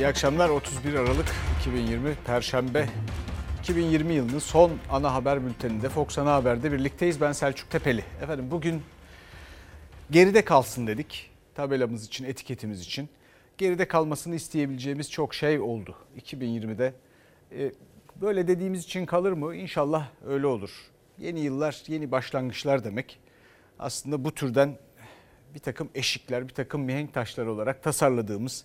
İyi akşamlar 31 Aralık 2020 Perşembe 2020 yılının son ana haber bülteninde Fox Ana Haber'de birlikteyiz. Ben Selçuk Tepeli. Efendim bugün geride kalsın dedik. Tabelamız için, etiketimiz için. Geride kalmasını isteyebileceğimiz çok şey oldu 2020'de. Ee, böyle dediğimiz için kalır mı? İnşallah öyle olur. Yeni yıllar, yeni başlangıçlar demek. Aslında bu türden bir takım eşikler, bir takım mihenk taşları olarak tasarladığımız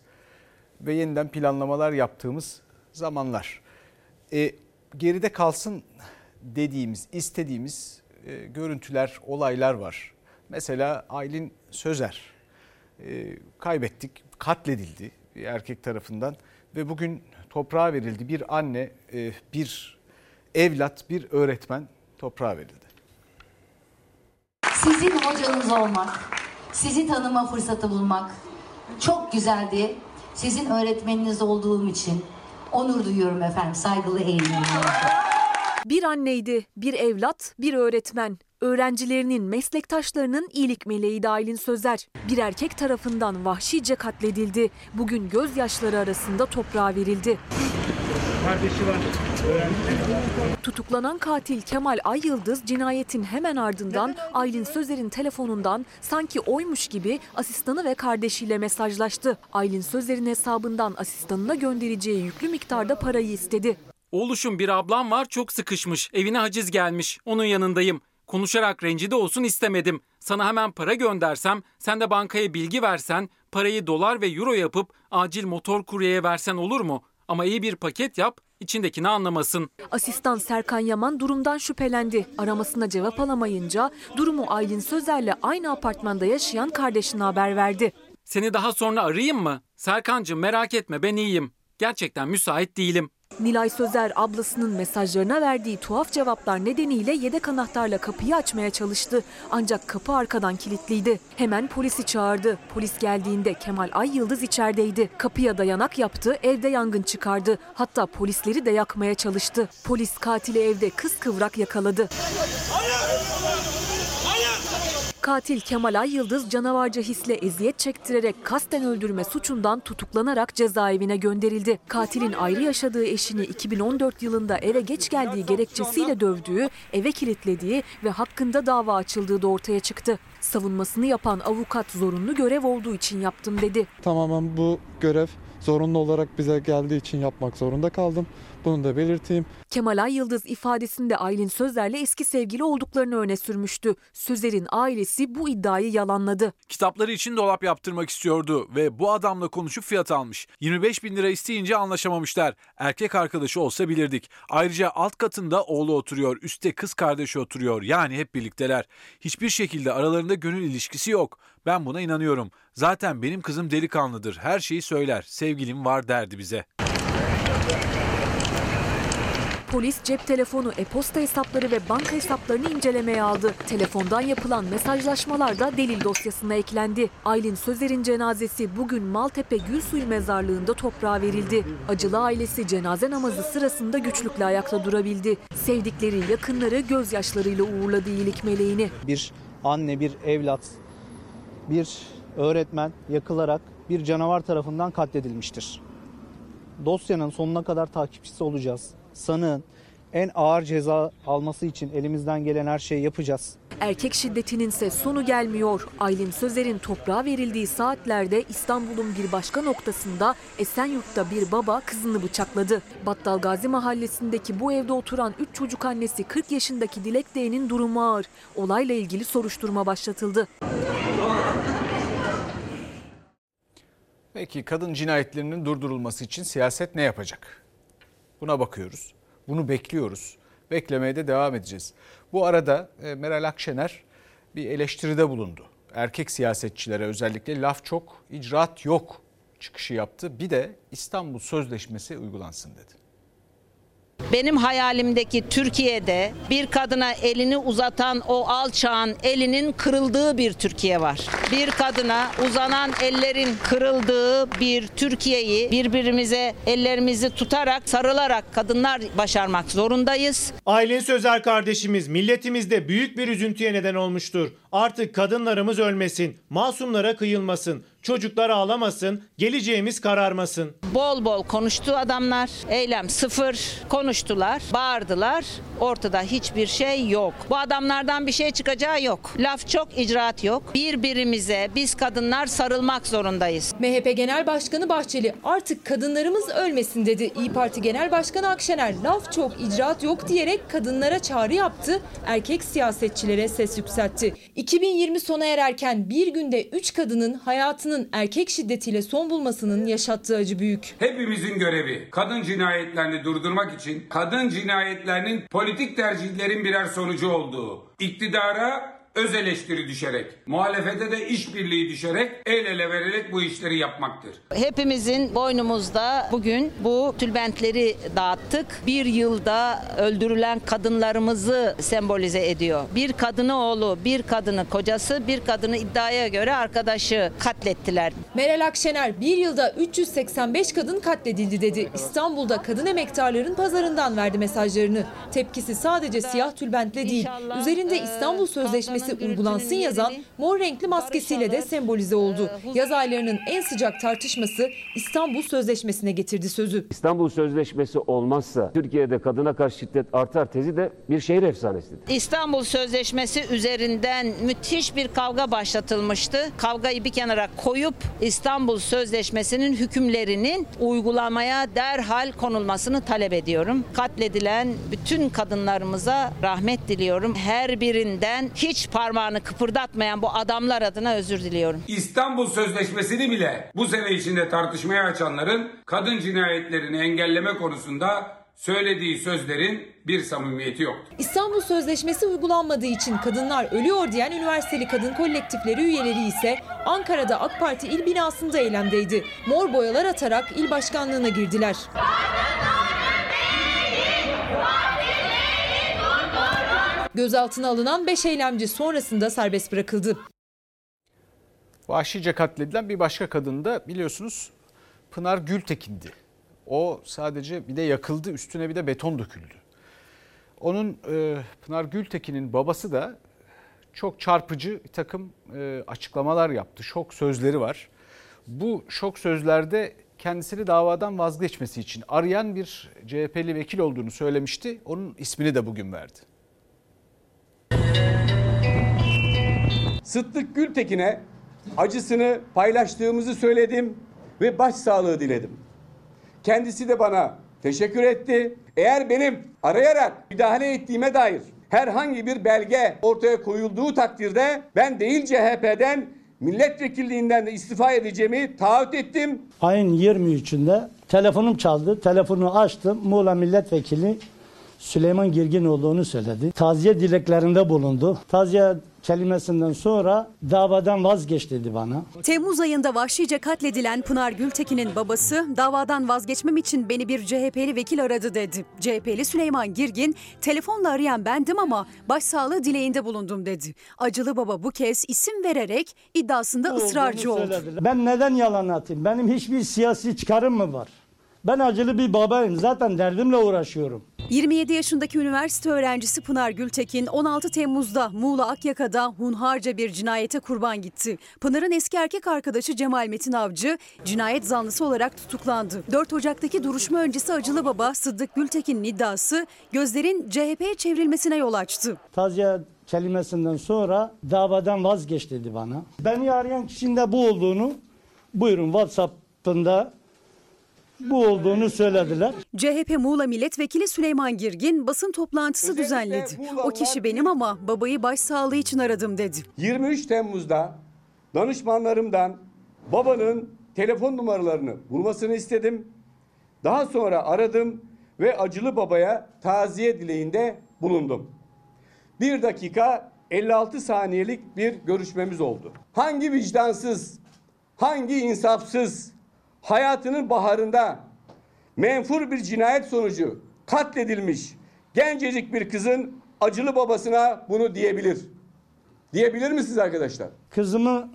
ve yeniden planlamalar yaptığımız zamanlar. E, geride kalsın dediğimiz, istediğimiz e, görüntüler, olaylar var. Mesela Aylin Sözer e, kaybettik, katledildi bir erkek tarafından ve bugün toprağa verildi. Bir anne, e, bir evlat, bir öğretmen toprağa verildi. Sizin hocanız olmak, sizi tanıma fırsatı bulmak çok güzeldi. Sizin öğretmeniniz olduğum için onur duyuyorum efendim. Saygılı eğiliyorum. Bir anneydi, bir evlat, bir öğretmen. Öğrencilerinin, meslektaşlarının iyilik meleği Aylin Sözer. Bir erkek tarafından vahşice katledildi. Bugün gözyaşları arasında toprağa verildi. Kardeşi var. Tutuklanan katil Kemal Ay Yıldız cinayetin hemen ardından Aylin Sözer'in telefonundan sanki oymuş gibi asistanı ve kardeşiyle mesajlaştı. Aylin Sözer'in hesabından asistanına göndereceği yüklü miktarda parayı istedi. Oğluşum bir ablam var çok sıkışmış. Evine haciz gelmiş. Onun yanındayım. Konuşarak rencide olsun istemedim. Sana hemen para göndersem, sen de bankaya bilgi versen, parayı dolar ve euro yapıp acil motor kuryeye versen olur mu? Ama iyi bir paket yap, içindekini anlamasın. Asistan Serkan Yaman durumdan şüphelendi. Aramasına cevap alamayınca durumu Aylin Sözer'le aynı apartmanda yaşayan kardeşine haber verdi. Seni daha sonra arayayım mı? Serkancığım merak etme ben iyiyim. Gerçekten müsait değilim. Nilay Sözer ablasının mesajlarına verdiği tuhaf cevaplar nedeniyle yedek anahtarla kapıyı açmaya çalıştı. Ancak kapı arkadan kilitliydi. Hemen polisi çağırdı. Polis geldiğinde Kemal Ay Yıldız içerideydi. Kapıya dayanak yaptı, evde yangın çıkardı. Hatta polisleri de yakmaya çalıştı. Polis katili evde kıskıvrak yakaladı. Katil Kemal Ay Yıldız canavarca hisle eziyet çektirerek kasten öldürme suçundan tutuklanarak cezaevine gönderildi. Katilin ayrı yaşadığı eşini 2014 yılında eve geç geldiği gerekçesiyle dövdüğü, eve kilitlediği ve hakkında dava açıldığı da ortaya çıktı. Savunmasını yapan avukat zorunlu görev olduğu için yaptım dedi. Tamamen bu görev zorunlu olarak bize geldiği için yapmak zorunda kaldım. Bunu da belirteyim. Kemal Ay Yıldız ifadesinde Aylin Sözer'le eski sevgili olduklarını öne sürmüştü. Sözer'in ailesi bu iddiayı yalanladı. Kitapları için dolap yaptırmak istiyordu ve bu adamla konuşup fiyat almış. 25 bin lira isteyince anlaşamamışlar. Erkek arkadaşı olsa bilirdik. Ayrıca alt katında oğlu oturuyor, üstte kız kardeşi oturuyor. Yani hep birlikteler. Hiçbir şekilde aralarında gönül ilişkisi yok. Ben buna inanıyorum. Zaten benim kızım delikanlıdır. Her şeyi söyler. Sevgilim var derdi bize. Polis cep telefonu, e-posta hesapları ve banka hesaplarını incelemeye aldı. Telefondan yapılan mesajlaşmalar da delil dosyasına eklendi. Aylin Sözer'in cenazesi bugün Maltepe Gülsuyu Mezarlığı'nda toprağa verildi. Acılı ailesi cenaze namazı sırasında güçlükle ayakta durabildi. Sevdikleri yakınları gözyaşlarıyla uğurladı iyilik meleğini. Bir anne, bir evlat, bir öğretmen yakılarak bir canavar tarafından katledilmiştir. Dosyanın sonuna kadar takipçisi olacağız. Sanığın en ağır ceza alması için elimizden gelen her şeyi yapacağız. Erkek şiddetinin ise sonu gelmiyor. Aylin Sözer'in toprağa verildiği saatlerde İstanbul'un bir başka noktasında Esenyurt'ta bir baba kızını bıçakladı. Battal Gazi mahallesindeki bu evde oturan 3 çocuk annesi 40 yaşındaki Dilek D'nin durumu ağır. Olayla ilgili soruşturma başlatıldı. Peki kadın cinayetlerinin durdurulması için siyaset ne yapacak? Buna bakıyoruz. Bunu bekliyoruz. Beklemeye de devam edeceğiz. Bu arada e, Meral Akşener bir eleştiride bulundu. Erkek siyasetçilere özellikle laf çok, icraat yok çıkışı yaptı. Bir de İstanbul Sözleşmesi uygulansın dedi. Benim hayalimdeki Türkiye'de bir kadına elini uzatan o alçağın elinin kırıldığı bir Türkiye var. Bir kadına uzanan ellerin kırıldığı bir Türkiye'yi birbirimize ellerimizi tutarak sarılarak kadınlar başarmak zorundayız. Aylin Sözer kardeşimiz milletimizde büyük bir üzüntüye neden olmuştur. Artık kadınlarımız ölmesin, masumlara kıyılmasın, çocuklar ağlamasın, geleceğimiz kararmasın. Bol bol konuştu adamlar. Eylem sıfır. Konuştular, bağırdılar. Ortada hiçbir şey yok. Bu adamlardan bir şey çıkacağı yok. Laf çok, icraat yok. Birbirimize biz kadınlar sarılmak zorundayız. MHP Genel Başkanı Bahçeli artık kadınlarımız ölmesin dedi. İyi Parti Genel Başkanı Akşener laf çok icraat yok diyerek kadınlara çağrı yaptı. Erkek siyasetçilere ses yükseltti. 2020 sona ererken bir günde 3 kadının hayatının erkek şiddetiyle son bulmasının yaşattığı acı büyük. Hepimizin görevi kadın cinayetlerini durdurmak için kadın cinayetlerinin politik tercihlerin birer sonucu olduğu, iktidara öz eleştiri düşerek, muhalefete de işbirliği düşerek el ele vererek bu işleri yapmaktır. Hepimizin boynumuzda bugün bu tülbentleri dağıttık. Bir yılda öldürülen kadınlarımızı sembolize ediyor. Bir kadını oğlu, bir kadını kocası, bir kadını iddiaya göre arkadaşı katlettiler. Meral Akşener bir yılda 385 kadın katledildi dedi. İstanbul'da kadın emektarların pazarından verdi mesajlarını. Tepkisi sadece siyah tülbentle değil. Üzerinde İstanbul Sözleşmesi uygulansın yazan mor renkli maskesiyle de sembolize oldu. Yaz aylarının en sıcak tartışması İstanbul Sözleşmesi'ne getirdi sözü. İstanbul Sözleşmesi olmazsa Türkiye'de kadına karşı şiddet artar tezi de bir şehir efsanesidir. İstanbul Sözleşmesi üzerinden müthiş bir kavga başlatılmıştı. Kavgayı bir kenara koyup İstanbul Sözleşmesi'nin hükümlerinin uygulamaya derhal konulmasını talep ediyorum. Katledilen bütün kadınlarımıza rahmet diliyorum. Her birinden hiç parmağını kıpırdatmayan bu adamlar adına özür diliyorum. İstanbul Sözleşmesi'ni bile bu sene içinde tartışmaya açanların kadın cinayetlerini engelleme konusunda söylediği sözlerin bir samimiyeti yok. İstanbul Sözleşmesi uygulanmadığı için kadınlar ölüyor diyen üniversiteli kadın kolektifleri üyeleri ise Ankara'da AK Parti il binasında eylemdeydi. Mor boyalar atarak il başkanlığına girdiler. Gözaltına alınan 5 eylemci sonrasında serbest bırakıldı. Vahşice katledilen bir başka kadın da biliyorsunuz Pınar Gültekin'di. O sadece bir de yakıldı üstüne bir de beton döküldü. Onun e, Pınar Gültekin'in babası da çok çarpıcı bir takım e, açıklamalar yaptı. Şok sözleri var. Bu şok sözlerde kendisini davadan vazgeçmesi için arayan bir CHP'li vekil olduğunu söylemişti. Onun ismini de bugün verdi. Sıddık Gültekin'e acısını paylaştığımızı söyledim ve başsağlığı diledim. Kendisi de bana teşekkür etti. Eğer benim arayarak müdahale ettiğime dair herhangi bir belge ortaya koyulduğu takdirde ben değil CHP'den milletvekilliğinden de istifa edeceğimi taahhüt ettim. Ayın 23'ünde telefonum çaldı. Telefonu açtım. Muğla Milletvekili Süleyman Girgin olduğunu söyledi. Taziye dileklerinde bulundu. Taziye kelimesinden sonra davadan vazgeç dedi bana. Temmuz ayında vahşice katledilen Pınar Gültekin'in babası davadan vazgeçmem için beni bir CHP'li vekil aradı dedi. CHP'li Süleyman Girgin telefonla arayan bendim ama başsağlığı dileğinde bulundum dedi. Acılı baba bu kez isim vererek iddiasında ısrarcı oldu. Ben neden yalan atayım? Benim hiçbir siyasi çıkarım mı var? Ben acılı bir babayım. Zaten derdimle uğraşıyorum. 27 yaşındaki üniversite öğrencisi Pınar Gültekin 16 Temmuz'da Muğla Akyaka'da hunharca bir cinayete kurban gitti. Pınar'ın eski erkek arkadaşı Cemal Metin Avcı cinayet zanlısı olarak tutuklandı. 4 Ocak'taki duruşma öncesi acılı baba Sıddık Gültekin'in iddiası gözlerin CHP'ye çevrilmesine yol açtı. Taziye kelimesinden sonra davadan vazgeç dedi bana. Beni arayan kişinin de bu olduğunu buyurun WhatsApp'ında bu olduğunu söylediler. CHP Muğla Milletvekili Süleyman Girgin basın toplantısı Özellikle düzenledi. Muğlalılar O kişi benim ama babayı başsağlığı için aradım dedi. 23 Temmuz'da danışmanlarımdan babanın telefon numaralarını bulmasını istedim. Daha sonra aradım ve acılı babaya taziye dileğinde bulundum. Bir dakika 56 saniyelik bir görüşmemiz oldu. Hangi vicdansız, hangi insafsız, hayatının baharında menfur bir cinayet sonucu katledilmiş gencecik bir kızın acılı babasına bunu diyebilir. Diyebilir misiniz arkadaşlar? Kızımı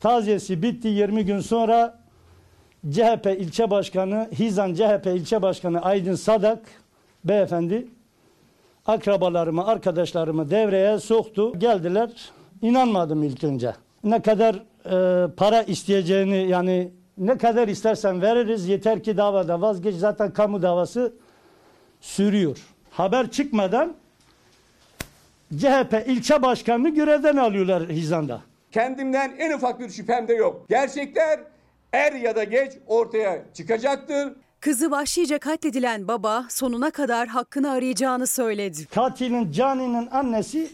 taziyesi bitti 20 gün sonra CHP ilçe başkanı, Hizan CHP ilçe başkanı Aydın Sadak beyefendi akrabalarımı, arkadaşlarımı devreye soktu. Geldiler inanmadım ilk önce. Ne kadar e, para isteyeceğini yani ne kadar istersen veririz yeter ki davada vazgeç zaten kamu davası sürüyor. Haber çıkmadan CHP ilçe başkanını görevden alıyorlar Hizan'da. Kendimden en ufak bir şüphem de yok. Gerçekler er ya da geç ortaya çıkacaktır. Kızı vahşice katledilen baba sonuna kadar hakkını arayacağını söyledi. Katilin Cani'nin annesi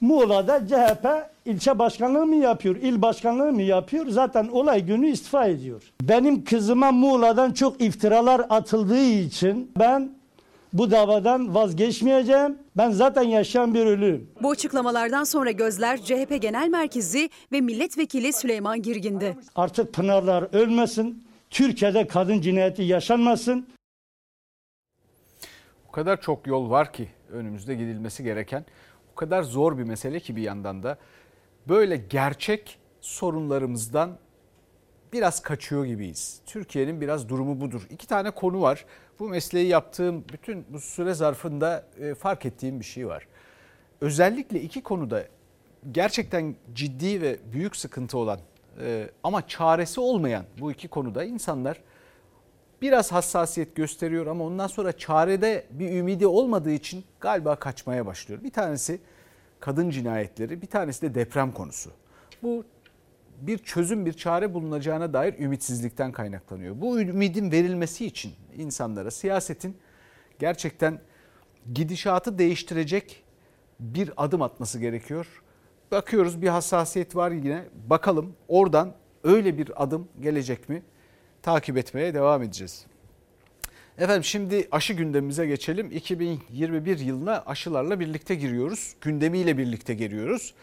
Muğla'da CHP ilçe başkanlığı mı yapıyor, il başkanlığı mı yapıyor? Zaten olay günü istifa ediyor. Benim kızıma Muğla'dan çok iftiralar atıldığı için ben bu davadan vazgeçmeyeceğim. Ben zaten yaşayan bir ölüyüm. Bu açıklamalardan sonra gözler CHP Genel Merkezi ve Milletvekili Süleyman Girgin'de. Artık Pınarlar ölmesin, Türkiye'de kadın cinayeti yaşanmasın. O kadar çok yol var ki önümüzde gidilmesi gereken. O kadar zor bir mesele ki bir yandan da böyle gerçek sorunlarımızdan biraz kaçıyor gibiyiz. Türkiye'nin biraz durumu budur. İki tane konu var. Bu mesleği yaptığım bütün bu süre zarfında e, fark ettiğim bir şey var. Özellikle iki konuda gerçekten ciddi ve büyük sıkıntı olan e, ama çaresi olmayan bu iki konuda insanlar biraz hassasiyet gösteriyor ama ondan sonra çarede bir ümidi olmadığı için galiba kaçmaya başlıyor. Bir tanesi kadın cinayetleri, bir tanesi de deprem konusu. Bu bir çözüm, bir çare bulunacağına dair ümitsizlikten kaynaklanıyor. Bu ümidin verilmesi için insanlara siyasetin gerçekten gidişatı değiştirecek bir adım atması gerekiyor. Bakıyoruz bir hassasiyet var yine. Bakalım oradan öyle bir adım gelecek mi? Takip etmeye devam edeceğiz. Efendim şimdi aşı gündemimize geçelim. 2021 yılına aşılarla birlikte giriyoruz. Gündemiyle birlikte giriyoruz.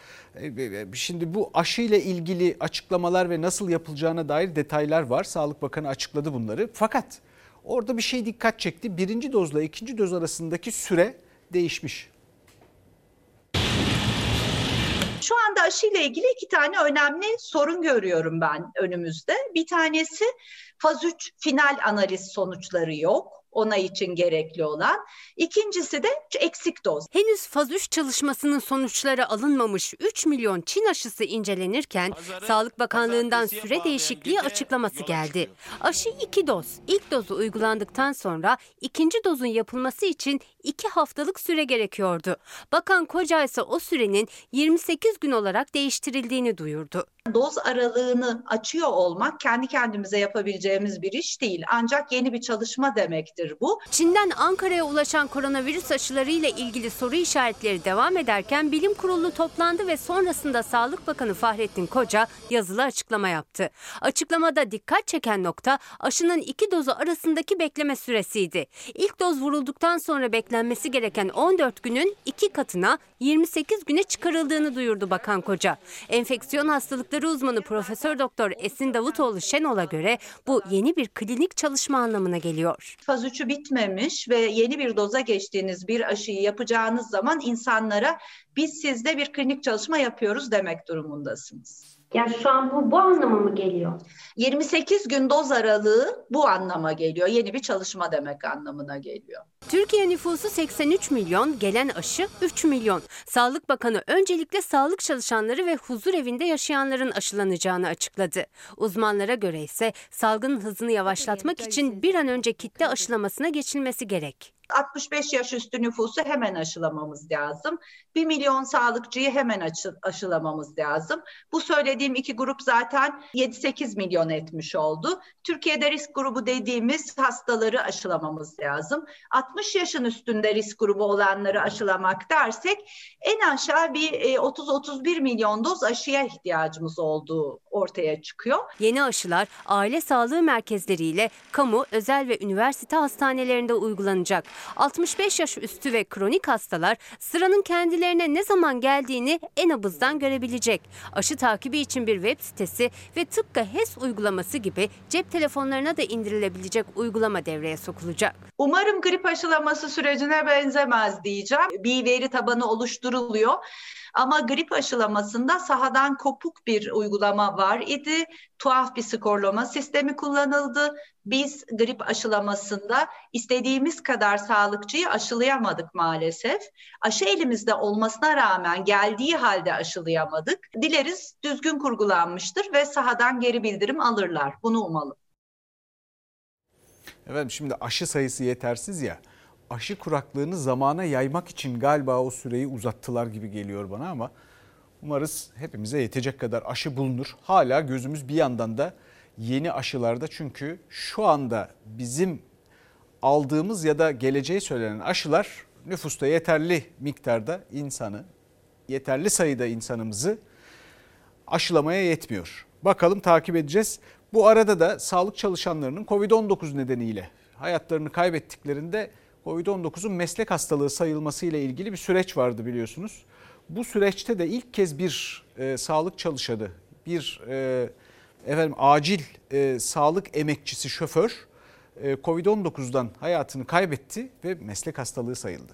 Şimdi bu aşı ile ilgili açıklamalar ve nasıl yapılacağına dair detaylar var. Sağlık Bakanı açıkladı bunları. Fakat orada bir şey dikkat çekti. Birinci dozla ikinci doz arasındaki süre değişmiş. Anda aşıyla ilgili iki tane önemli sorun görüyorum ben önümüzde. Bir tanesi faz 3 final analiz sonuçları yok onay için gerekli olan. İkincisi de eksik doz. Henüz faz 3 çalışmasının sonuçları alınmamış 3 milyon Çin aşısı incelenirken Pazarı, Sağlık Bakanlığı'ndan süre değişikliği açıklaması geldi. Aşı 2 doz. İlk dozu uygulandıktan sonra ikinci dozun yapılması için 2 haftalık süre gerekiyordu. Bakan Koca ise o sürenin 28 gün olarak değiştirildiğini duyurdu. Doz aralığını açıyor olmak kendi kendimize yapabileceğimiz bir iş değil. Ancak yeni bir çalışma demektir bu. Çin'den Ankara'ya ulaşan koronavirüs aşıları ile ilgili soru işaretleri devam ederken bilim kurulu toplandı ve sonrasında Sağlık Bakanı Fahrettin Koca yazılı açıklama yaptı. Açıklamada dikkat çeken nokta aşının iki dozu arasındaki bekleme süresiydi. İlk doz vurulduktan sonra beklenmesi gereken 14 günün iki katına 28 güne çıkarıldığını duyurdu Bakan Koca. Enfeksiyon hastalıkları Hastalıkları uzmanı Profesör Doktor Esin Davutoğlu Şenol'a göre bu yeni bir klinik çalışma anlamına geliyor. Faz 3'ü bitmemiş ve yeni bir doza geçtiğiniz bir aşıyı yapacağınız zaman insanlara biz sizde bir klinik çalışma yapıyoruz demek durumundasınız. Yani şu an bu bu anlama mı geliyor? 28 gün doz aralığı bu anlama geliyor. Yeni bir çalışma demek anlamına geliyor. Türkiye nüfusu 83 milyon, gelen aşı 3 milyon. Sağlık Bakanı öncelikle sağlık çalışanları ve huzur evinde yaşayanların aşılanacağını açıkladı. Uzmanlara göre ise salgının hızını yavaşlatmak için bir an önce kitle aşılamasına geçilmesi gerek. 65 yaş üstü nüfusu hemen aşılamamız lazım. 1 milyon sağlıkçıyı hemen aşı, aşılamamız lazım. Bu söylediğim iki grup zaten 7-8 milyon etmiş oldu. Türkiye'de risk grubu dediğimiz hastaları aşılamamız lazım. 60 yaşın üstünde risk grubu olanları aşılamak dersek en aşağı bir 30-31 e, milyon doz aşıya ihtiyacımız olduğu ortaya çıkıyor. Yeni aşılar aile sağlığı merkezleriyle kamu, özel ve üniversite hastanelerinde uygulanacak. 65 yaş üstü ve kronik hastalar sıranın kendilerine ne zaman geldiğini en abızdan görebilecek. Aşı takibi için bir web sitesi ve tıpkı HES uygulaması gibi cep telefonlarına da indirilebilecek uygulama devreye sokulacak. Umarım grip aşılaması sürecine benzemez diyeceğim. Bir veri tabanı oluşturuluyor. Ama grip aşılamasında sahadan kopuk bir uygulama var idi. Tuhaf bir skorlama sistemi kullanıldı. Biz grip aşılamasında istediğimiz kadar sağlıkçıyı aşılayamadık maalesef. Aşı elimizde olmasına rağmen geldiği halde aşılayamadık. Dileriz düzgün kurgulanmıştır ve sahadan geri bildirim alırlar. Bunu umalım. Efendim şimdi aşı sayısı yetersiz ya. Aşı kuraklığını zamana yaymak için galiba o süreyi uzattılar gibi geliyor bana ama umarız hepimize yetecek kadar aşı bulunur. Hala gözümüz bir yandan da yeni aşılarda çünkü şu anda bizim aldığımız ya da geleceği söylenen aşılar nüfusta yeterli miktarda insanı, yeterli sayıda insanımızı aşılamaya yetmiyor. Bakalım takip edeceğiz. Bu arada da sağlık çalışanlarının Covid-19 nedeniyle hayatlarını kaybettiklerinde Covid-19'un meslek hastalığı sayılması ile ilgili bir süreç vardı biliyorsunuz. Bu süreçte de ilk kez bir e, sağlık çalışanı, bir e, efendim acil e, sağlık emekçisi şoför e, Covid-19'dan hayatını kaybetti ve meslek hastalığı sayıldı.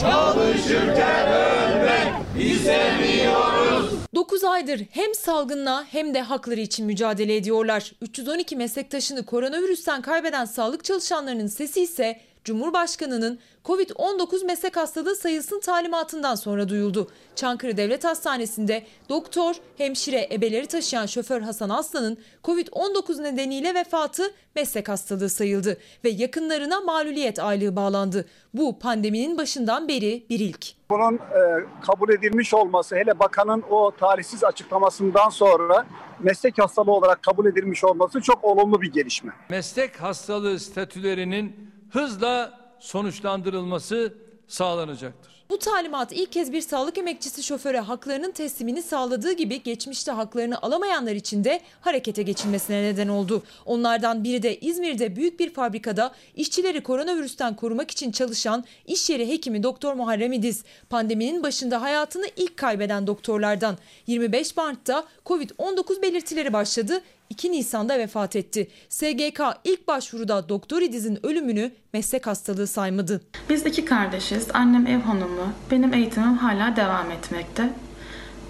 Çalışırken ölmek istemiyoruz. 9 aydır hem salgınla hem de hakları için mücadele ediyorlar. 312 meslektaşını koronavirüsten kaybeden sağlık çalışanlarının sesi ise Cumhurbaşkanı'nın Covid-19 meslek hastalığı sayısının talimatından sonra duyuldu. Çankırı Devlet Hastanesi'nde doktor, hemşire, ebeleri taşıyan şoför Hasan Aslan'ın Covid-19 nedeniyle vefatı meslek hastalığı sayıldı ve yakınlarına maluliyet aylığı bağlandı. Bu pandeminin başından beri bir ilk. Bunun e, kabul edilmiş olması hele bakanın o tarihsiz açıklamasından sonra meslek hastalığı olarak kabul edilmiş olması çok olumlu bir gelişme. Meslek hastalığı statülerinin hızla sonuçlandırılması sağlanacaktır. Bu talimat ilk kez bir sağlık emekçisi şoföre haklarının teslimini sağladığı gibi geçmişte haklarını alamayanlar için de harekete geçilmesine neden oldu. Onlardan biri de İzmir'de büyük bir fabrikada işçileri koronavirüsten korumak için çalışan iş yeri hekimi Doktor Muharrem İdiz. Pandeminin başında hayatını ilk kaybeden doktorlardan. 25 Mart'ta Covid-19 belirtileri başladı. 2 Nisan'da vefat etti. SGK ilk başvuruda Doktor İdiz'in ölümünü meslek hastalığı saymadı. Biz iki kardeşiz. Annem ev hanımı. Benim eğitimim hala devam etmekte.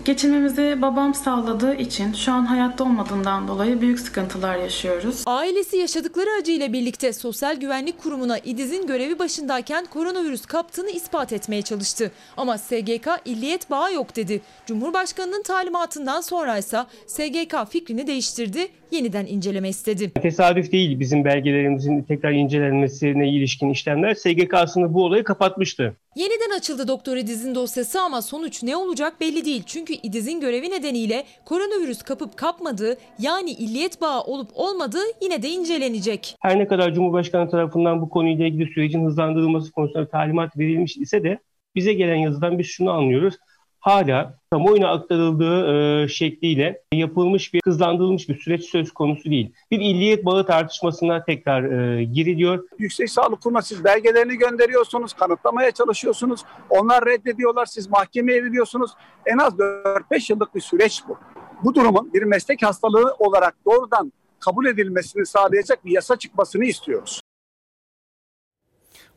Geçimimizi babam sağladığı için şu an hayatta olmadığından dolayı büyük sıkıntılar yaşıyoruz. Ailesi yaşadıkları acıyla birlikte Sosyal Güvenlik Kurumu'na İdiz'in görevi başındayken koronavirüs kaptığını ispat etmeye çalıştı. Ama SGK illiyet bağı yok dedi. Cumhurbaşkanının talimatından sonra ise SGK fikrini değiştirdi, yeniden inceleme istedi. Tesadüf değil bizim belgelerimizin tekrar incelenmesine ilişkin işlemler. SGK aslında bu olayı kapatmıştı. Yeniden açıldı Doktor İdiz'in dosyası ama sonuç ne olacak belli değil. Çünkü İdiz'in görevi nedeniyle koronavirüs kapıp kapmadığı yani illiyet bağı olup olmadığı yine de incelenecek. Her ne kadar Cumhurbaşkanı tarafından bu konuyla ilgili sürecin hızlandırılması konusunda talimat verilmiş ise de bize gelen yazıdan biz şunu anlıyoruz. Hala kamuoyuna aktarıldığı e, şekliyle yapılmış bir hızlandırılmış bir süreç söz konusu değil. Bir illiyet bağı tartışmasına tekrar e, giriliyor. Yüksek Sağlık Kurumu'na siz belgelerini gönderiyorsunuz, kanıtlamaya çalışıyorsunuz. Onlar reddediyorlar, siz mahkemeye veriyorsunuz. En az 4-5 yıllık bir süreç bu. Bu durumun bir meslek hastalığı olarak doğrudan kabul edilmesini sağlayacak bir yasa çıkmasını istiyoruz.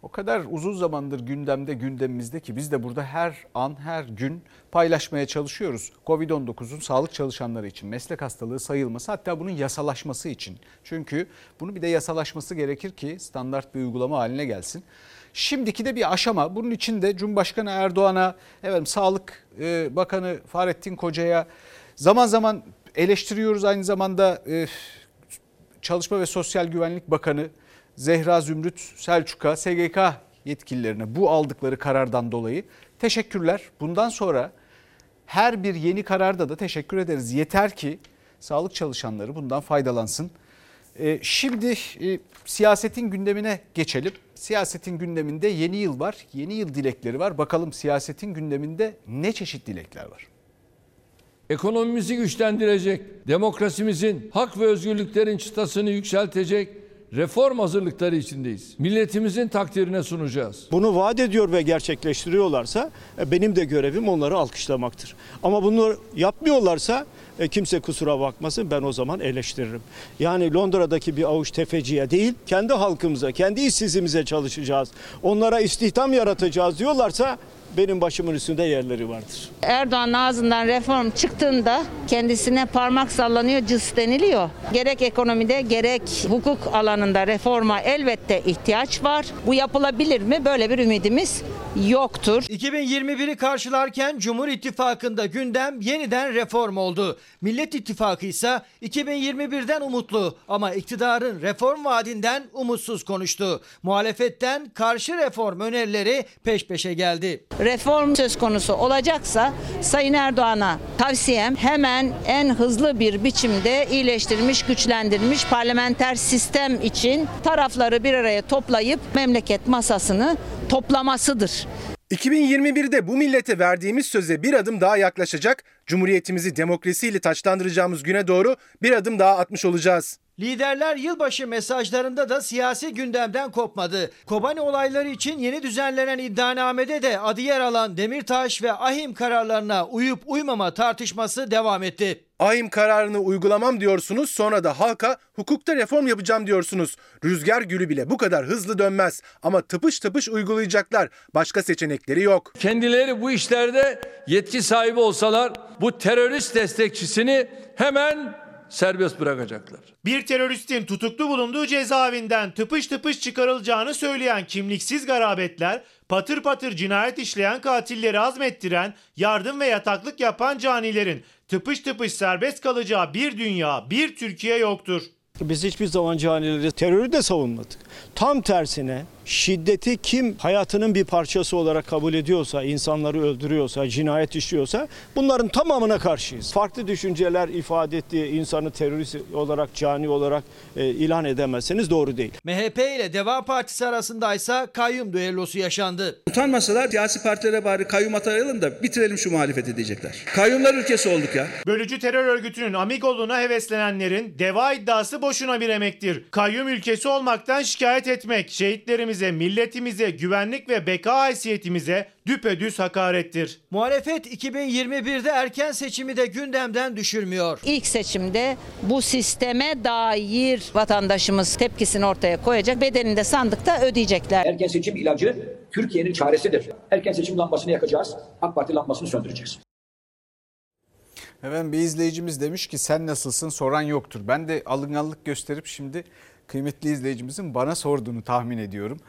O kadar uzun zamandır gündemde gündemimizde ki biz de burada her an her gün paylaşmaya çalışıyoruz. Covid-19'un sağlık çalışanları için meslek hastalığı sayılması hatta bunun yasalaşması için. Çünkü bunu bir de yasalaşması gerekir ki standart bir uygulama haline gelsin. Şimdiki de bir aşama. Bunun için de Cumhurbaşkanı Erdoğan'a, efendim Sağlık e, Bakanı Fahrettin Koca'ya zaman zaman eleştiriyoruz aynı zamanda e, Çalışma ve Sosyal Güvenlik Bakanı Zehra Zümrüt Selçuk'a, SGK yetkililerine bu aldıkları karardan dolayı teşekkürler. Bundan sonra her bir yeni kararda da teşekkür ederiz. Yeter ki sağlık çalışanları bundan faydalansın. Ee, şimdi e, siyasetin gündemine geçelim. Siyasetin gündeminde yeni yıl var, yeni yıl dilekleri var. Bakalım siyasetin gündeminde ne çeşit dilekler var? Ekonomimizi güçlendirecek, demokrasimizin, hak ve özgürlüklerin çıtasını yükseltecek reform hazırlıkları içindeyiz. Milletimizin takdirine sunacağız. Bunu vaat ediyor ve gerçekleştiriyorlarsa e, benim de görevim onları alkışlamaktır. Ama bunu yapmıyorlarsa e, kimse kusura bakmasın ben o zaman eleştiririm. Yani Londra'daki bir avuç tefeciye değil kendi halkımıza, kendi işsizimize çalışacağız. Onlara istihdam yaratacağız diyorlarsa benim başımın üstünde yerleri vardır. Erdoğan'ın ağzından reform çıktığında kendisine parmak sallanıyor, cıs deniliyor. Gerek ekonomide gerek hukuk alanında reforma elbette ihtiyaç var. Bu yapılabilir mi? Böyle bir ümidimiz yoktur. 2021'i karşılarken Cumhur İttifakı'nda gündem yeniden reform oldu. Millet İttifakı ise 2021'den umutlu ama iktidarın reform vaadinden umutsuz konuştu. Muhalefetten karşı reform önerileri peş peşe geldi. Reform söz konusu olacaksa Sayın Erdoğan'a tavsiyem hemen en hızlı bir biçimde iyileştirilmiş, güçlendirilmiş parlamenter sistem için tarafları bir araya toplayıp memleket masasını toplamasıdır. 2021'de bu millete verdiğimiz söze bir adım daha yaklaşacak, Cumhuriyetimizi demokrasiyle taçlandıracağımız güne doğru bir adım daha atmış olacağız. Liderler yılbaşı mesajlarında da siyasi gündemden kopmadı. Kobani olayları için yeni düzenlenen iddianamede de adı yer alan Demirtaş ve Ahim kararlarına uyup uymama tartışması devam etti. Ahim kararını uygulamam diyorsunuz sonra da halka hukukta reform yapacağım diyorsunuz. Rüzgar gülü bile bu kadar hızlı dönmez ama tıpış tıpış uygulayacaklar. Başka seçenekleri yok. Kendileri bu işlerde yetki sahibi olsalar bu terörist destekçisini hemen serbest bırakacaklar. Bir teröristin tutuklu bulunduğu cezaevinden tıpış tıpış çıkarılacağını söyleyen kimliksiz garabetler, patır patır cinayet işleyen katilleri azmettiren, yardım ve yataklık yapan canilerin tıpış tıpış serbest kalacağı bir dünya, bir Türkiye yoktur. Biz hiçbir zaman canileri, terörü de savunmadık. Tam tersine şiddeti kim hayatının bir parçası olarak kabul ediyorsa, insanları öldürüyorsa, cinayet işliyorsa bunların tamamına karşıyız. Farklı düşünceler ifade ettiği insanı terörist olarak, cani olarak e, ilan edemezseniz doğru değil. MHP ile Deva Partisi arasındaysa kayyum düellosu yaşandı. Utanmasalar siyasi partilere bari kayyum atayalım da bitirelim şu muhalefeti diyecekler. Kayyumlar ülkesi olduk ya. Bölücü terör örgütünün amigoluğuna heveslenenlerin deva iddiası boşuna bir emektir. Kayyum ülkesi olmaktan şikayet etmek şehitlerimize, milletimize, güvenlik ve beka haysiyetimize düpedüz hakarettir. Muhalefet 2021'de erken seçimi de gündemden düşürmüyor. İlk seçimde bu sisteme dair vatandaşımız tepkisini ortaya koyacak. Bedelini de sandıkta ödeyecekler. Erken seçim ilacı Türkiye'nin çaresidir. Erken seçim lambasını yakacağız. AK Parti lambasını söndüreceğiz. Efendim bir izleyicimiz demiş ki sen nasılsın soran yoktur. Ben de alınganlık gösterip şimdi kıymetli izleyicimizin bana sorduğunu tahmin ediyorum.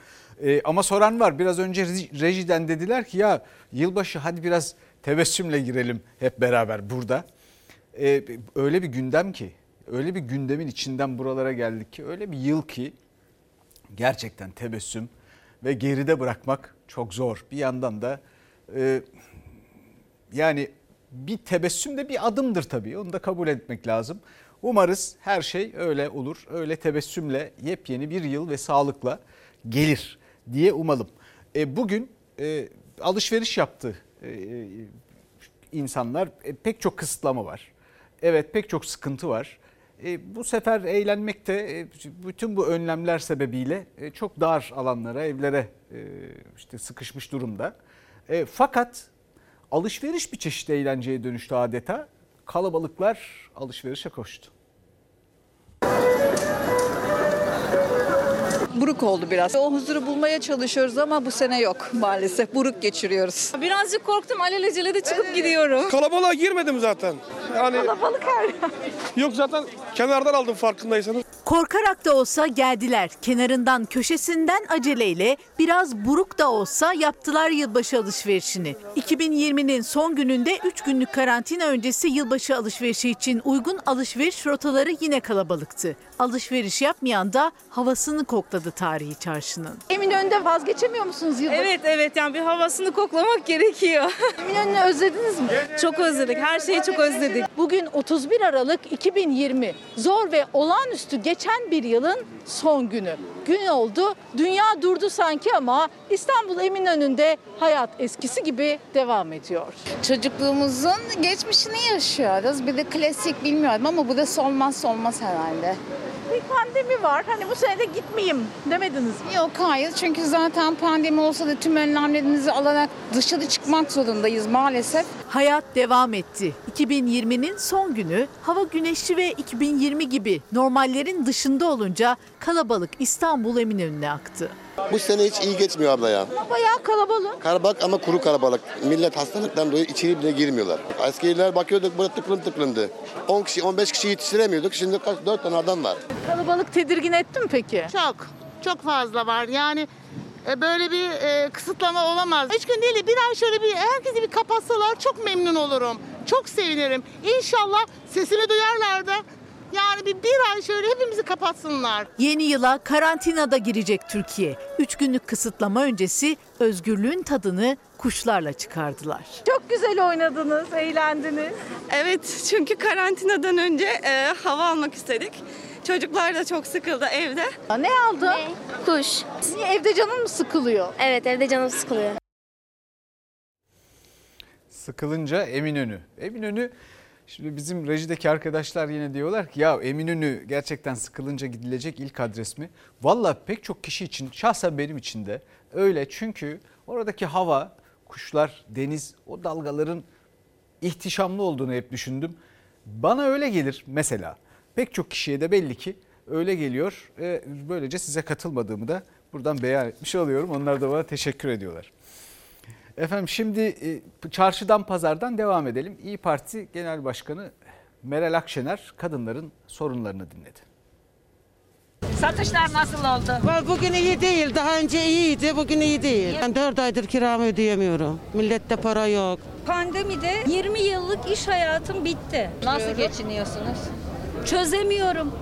Ee, ama soran var. Biraz önce rejiden dediler ki ya yılbaşı hadi biraz tebessümle girelim hep beraber burada. Ee, öyle bir gündem ki, öyle bir gündemin içinden buralara geldik ki, öyle bir yıl ki gerçekten tebessüm ve geride bırakmak çok zor. Bir yandan da e, yani bir tebessüm de bir adımdır tabii. Onu da kabul etmek lazım. Umarız her şey öyle olur. Öyle tebessümle yepyeni bir yıl ve sağlıkla gelir diye umalım. E, bugün e, alışveriş yaptı e, insanlar. E, pek çok kısıtlama var. Evet pek çok sıkıntı var. E, bu sefer eğlenmek de e, bütün bu önlemler sebebiyle e, çok dar alanlara, evlere e, işte sıkışmış durumda. E, fakat alışveriş bir çeşit eğlenceye dönüştü adeta. Kalabalıklar alışverişe koştu. Buruk oldu biraz. O huzuru bulmaya çalışıyoruz ama bu sene yok maalesef. Buruk geçiriyoruz. Birazcık korktum. Alelacele de çıkıp gidiyorum. Kalabalığa girmedim zaten. Yani Kalabalık her Yok zaten kenardan aldım farkındaysanız. Korkarak da olsa geldiler. Kenarından köşesinden aceleyle biraz buruk da olsa yaptılar yılbaşı alışverişini. 2020'nin son gününde 3 günlük karantina öncesi yılbaşı alışverişi için uygun alışveriş rotaları yine kalabalıktı. Alışveriş yapmayan da havasını kokladı tarihi çarşının. Eminönü'nde vazgeçemiyor musunuz yılbaşı? Evet evet yani bir havasını koklamak gerekiyor. Eminönü'nü özlediniz mi? çok özledik. Her şeyi çok özledik. Bugün 31 Aralık 2020. Zor ve olağanüstü geçen bir yılın son günü. Gün oldu, dünya durdu sanki ama İstanbul Eminönü'nde hayat eskisi gibi devam ediyor. Çocukluğumuzun geçmişini yaşıyoruz. Bir de klasik bilmiyorum ama bu da olmazsa olmaz herhalde. Bir pandemi var. Hani bu sene de gitmeyeyim demediniz mi? Yok hayır çünkü zaten pandemi olsa da tüm önlemlerimizi alarak dışarı çıkmak zorundayız maalesef. Hayat devam etti. 2020'nin son günü hava güneşli ve 2020 gibi normallerin dışında olunca kalabalık İstanbul Eminönü'ne aktı. Bu sene hiç iyi geçmiyor abla ya. Bayağı kalabalık. Kalabalık ama kuru kalabalık. Millet hastalıktan dolayı içeri bile girmiyorlar. Askeriler bakıyorduk burada tıklım tıklımdı. 10 kişi 15 kişi yetiştiremiyorduk. Şimdi kaç 4 tane adam var. Kalabalık tedirgin etti mi peki? Çok, çok fazla var. Yani e, böyle bir e, kısıtlama olamaz. Üç gün değil, bir ay şöyle bir herkesi bir kapatsalar çok memnun olurum. Çok sevinirim. İnşallah sesimi duyarlar da yani bir, bir ay şöyle hepimizi kapatsınlar. Yeni yıla karantinada girecek Türkiye. 3 günlük kısıtlama öncesi özgürlüğün tadını kuşlarla çıkardılar. Çok güzel oynadınız, eğlendiniz. Evet, çünkü karantinadan önce e, hava almak istedik. Çocuklar da çok sıkıldı evde. Ne aldın? Kuş. Niye evde canın mı sıkılıyor? Evet evde canım sıkılıyor. Sıkılınca Eminönü. Eminönü şimdi bizim rejideki arkadaşlar yine diyorlar ki ya Eminönü gerçekten sıkılınca gidilecek ilk adres mi? Valla pek çok kişi için şahsen benim için de öyle. Çünkü oradaki hava, kuşlar, deniz o dalgaların ihtişamlı olduğunu hep düşündüm. Bana öyle gelir mesela. Pek çok kişiye de belli ki öyle geliyor. E, böylece size katılmadığımı da buradan beyan etmiş oluyorum. Onlar da bana teşekkür ediyorlar. Efendim şimdi e, çarşıdan pazardan devam edelim. İyi Parti Genel Başkanı Meral Akşener kadınların sorunlarını dinledi. Satışlar nasıl oldu? Bugün iyi değil. Daha önce iyiydi. Bugün iyi değil. Ben 4 aydır kiramı ödeyemiyorum. Millette para yok. Pandemide 20 yıllık iş hayatım bitti. Nasıl geçiniyorsunuz? Çözemiyorum.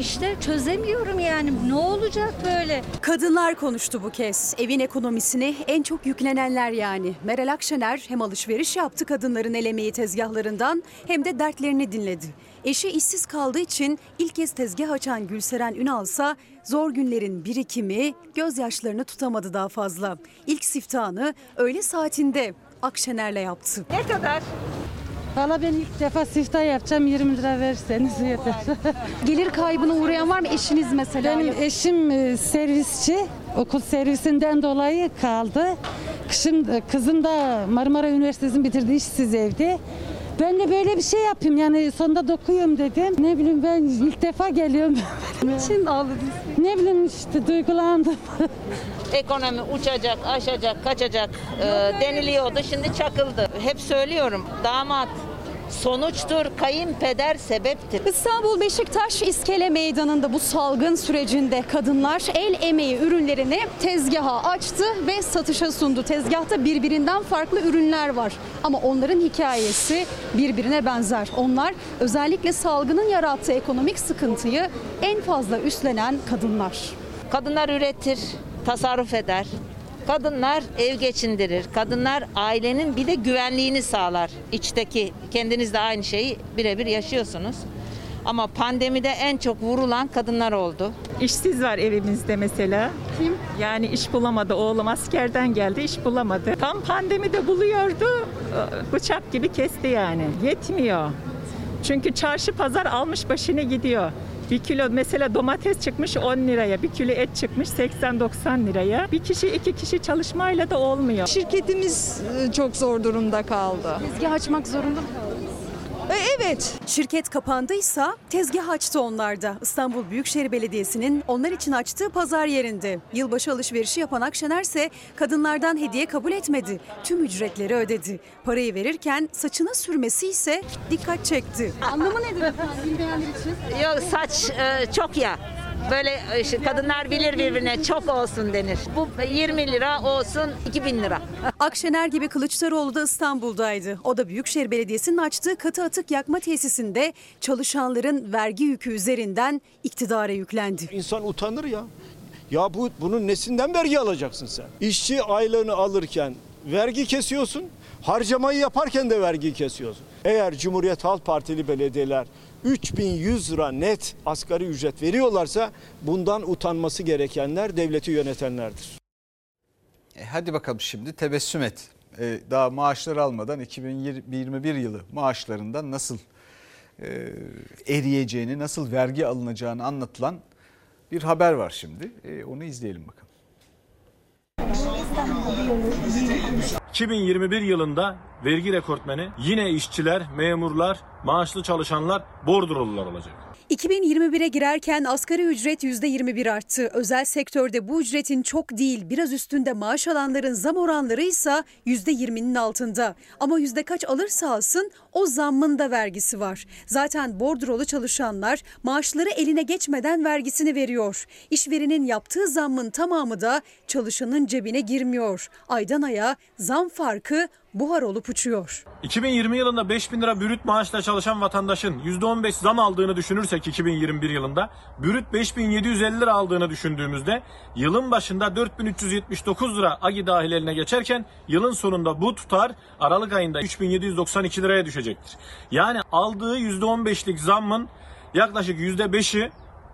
İşte çözemiyorum yani. Ne olacak böyle? Kadınlar konuştu bu kez. Evin ekonomisine en çok yüklenenler yani. Meral Akşener hem alışveriş yaptı kadınların el emeği tezgahlarından hem de dertlerini dinledi. Eşi işsiz kaldığı için ilk kez tezgah açan Gülseren Ünal ise zor günlerin birikimi gözyaşlarını tutamadı daha fazla. İlk siftahını öğle saatinde Akşener'le yaptı. Ne kadar? Valla ben ilk defa siftah yapacağım 20 lira verirseniz yeter. Gelir kaybına uğrayan var mı eşiniz mesela? Benim eşim e, servisçi. Okul servisinden dolayı kaldı. Kışın e, kızım da Marmara Üniversitesi'ni bitirdi işsiz evde. Ben de böyle bir şey yapayım yani sonunda dokuyum dedim. Ne bileyim ben ilk defa geliyorum. için ağladınız? Ne bileyim işte duygulandım. Ekonomi uçacak, aşacak, kaçacak e, deniliyordu. Şimdi çakıldı. Hep söylüyorum damat sonuçtur, kayınpeder sebeptir. İstanbul Beşiktaş İskele Meydanı'nda bu salgın sürecinde kadınlar el emeği ürünlerini tezgaha açtı ve satışa sundu. Tezgahta birbirinden farklı ürünler var ama onların hikayesi birbirine benzer. Onlar özellikle salgının yarattığı ekonomik sıkıntıyı en fazla üstlenen kadınlar. Kadınlar üretir, tasarruf eder. Kadınlar ev geçindirir. Kadınlar ailenin bir de güvenliğini sağlar. İçteki kendiniz de aynı şeyi birebir yaşıyorsunuz. Ama pandemide en çok vurulan kadınlar oldu. İşsiz var evimizde mesela. Kim? Yani iş bulamadı. Oğlum askerden geldi, iş bulamadı. Tam pandemide buluyordu. Bıçak gibi kesti yani. Yetmiyor. Çünkü çarşı pazar almış başını gidiyor. Bir kilo mesela domates çıkmış 10 liraya, bir kilo et çıkmış 80-90 liraya. Bir kişi iki kişi çalışmayla da olmuyor. Şirketimiz çok zor durumda kaldı. Tezgah açmak zorunda mı Evet. Şirket kapandıysa tezgah açtı onlar da. İstanbul Büyükşehir Belediyesi'nin onlar için açtığı pazar yerinde. Yılbaşı alışverişi yapan Akşener ise kadınlardan hediye kabul etmedi. Tüm ücretleri ödedi. Parayı verirken saçına sürmesi ise dikkat çekti. Anlamı nedir efendim bilmeyenler için? Yok saç e, çok ya. Böyle e, işte kadınlar bilir birbirine çok olsun denir. Bu 20 lira olsun 2000 lira. Akşener gibi Kılıçdaroğlu da İstanbul'daydı. O da Büyükşehir Belediyesi'nin açtığı katı atık yakma tesisinde çalışanların vergi yükü üzerinden iktidara yüklendi. İnsan utanır ya. Ya bu bunun nesinden vergi alacaksın sen? İşçi aylığını alırken vergi kesiyorsun, harcamayı yaparken de vergi kesiyorsun. Eğer Cumhuriyet Halk Partili belediyeler 3100 lira net asgari ücret veriyorlarsa bundan utanması gerekenler devleti yönetenlerdir. E hadi bakalım şimdi tebessüm et. E, daha maaşları almadan 2021 yılı maaşlarından nasıl e, eriyeceğini, nasıl vergi alınacağını anlatılan bir haber var şimdi. E, onu izleyelim bakalım. 2021 yılında vergi rekortmeni yine işçiler, memurlar, maaşlı çalışanlar, bordrolular olacak. 2021'e girerken asgari ücret %21 arttı. Özel sektörde bu ücretin çok değil biraz üstünde maaş alanların zam oranları ise %20'nin altında. Ama yüzde kaç alırsa alsın o zammın da vergisi var. Zaten bordrolu çalışanlar maaşları eline geçmeden vergisini veriyor. İşverenin yaptığı zammın tamamı da çalışanın cebine girmiyor. Aydan aya zam farkı buhar olup uçuyor. 2020 yılında 5000 lira bürüt maaşla çalışan vatandaşın %15 zam aldığını düşünürsek 2021 yılında bürüt 5750 lira aldığını düşündüğümüzde yılın başında 4379 lira agi dahil eline geçerken yılın sonunda bu tutar Aralık ayında 3792 liraya düşecektir. Yani aldığı %15'lik zammın yaklaşık %5'i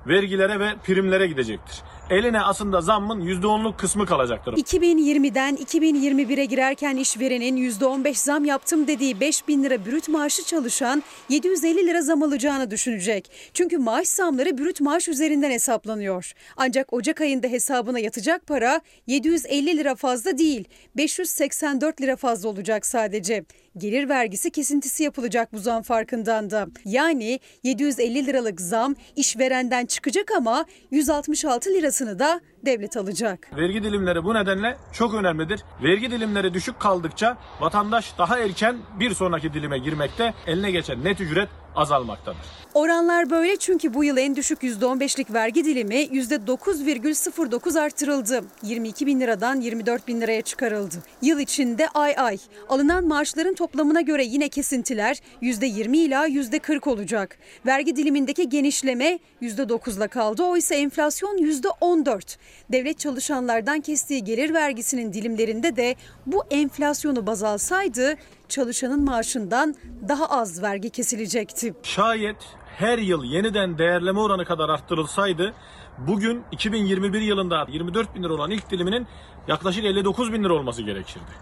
vergilere ve primlere gidecektir. Eline aslında zammın %10'luk kısmı kalacaktır. 2020'den 2021'e girerken işverenin %15 zam yaptım dediği 5 bin lira brüt maaşı çalışan 750 lira zam alacağını düşünecek. Çünkü maaş zamları brüt maaş üzerinden hesaplanıyor. Ancak Ocak ayında hesabına yatacak para 750 lira fazla değil 584 lira fazla olacak sadece. Gelir vergisi kesintisi yapılacak bu zam farkından da. Yani 750 liralık zam işverenden çıkacak ama 166 lirasını da devlet alacak. Vergi dilimleri bu nedenle çok önemlidir. Vergi dilimleri düşük kaldıkça vatandaş daha erken bir sonraki dilime girmekte, eline geçen net ücret azalmaktadır. Oranlar böyle çünkü bu yıl en düşük %15'lik vergi dilimi %9,09 artırıldı. 22 bin liradan 24 bin liraya çıkarıldı. Yıl içinde ay ay. Alınan maaşların toplamına göre yine kesintiler %20 ila %40 olacak. Vergi dilimindeki genişleme %9'la kaldı. Oysa enflasyon %14. Devlet çalışanlardan kestiği gelir vergisinin dilimlerinde de bu enflasyonu baz alsaydı çalışanın maaşından daha az vergi kesilecekti. Şayet her yıl yeniden değerleme oranı kadar arttırılsaydı bugün 2021 yılında 24 bin lira olan ilk diliminin yaklaşık 59 bin lira olması gerekirdi.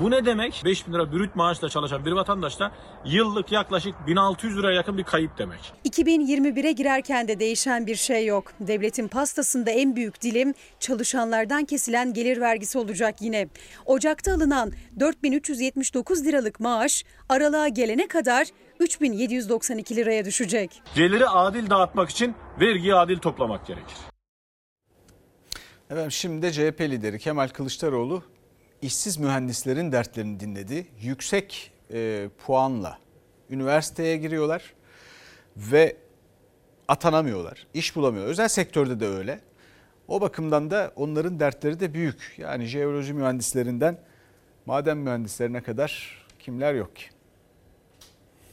Bu ne demek? 5 bin lira brüt maaşla çalışan bir vatandaşta yıllık yaklaşık 1600 liraya yakın bir kayıp demek. 2021'e girerken de değişen bir şey yok. Devletin pastasında en büyük dilim çalışanlardan kesilen gelir vergisi olacak yine. Ocak'ta alınan 4379 liralık maaş aralığa gelene kadar 3792 liraya düşecek. Geliri adil dağıtmak için vergiyi adil toplamak gerekir. Efendim şimdi de CHP lideri Kemal Kılıçdaroğlu işsiz mühendislerin dertlerini dinledi. Yüksek e, puanla üniversiteye giriyorlar ve atanamıyorlar. İş bulamıyorlar. Özel sektörde de öyle. O bakımdan da onların dertleri de büyük. Yani jeoloji mühendislerinden maden mühendislerine kadar kimler yok ki?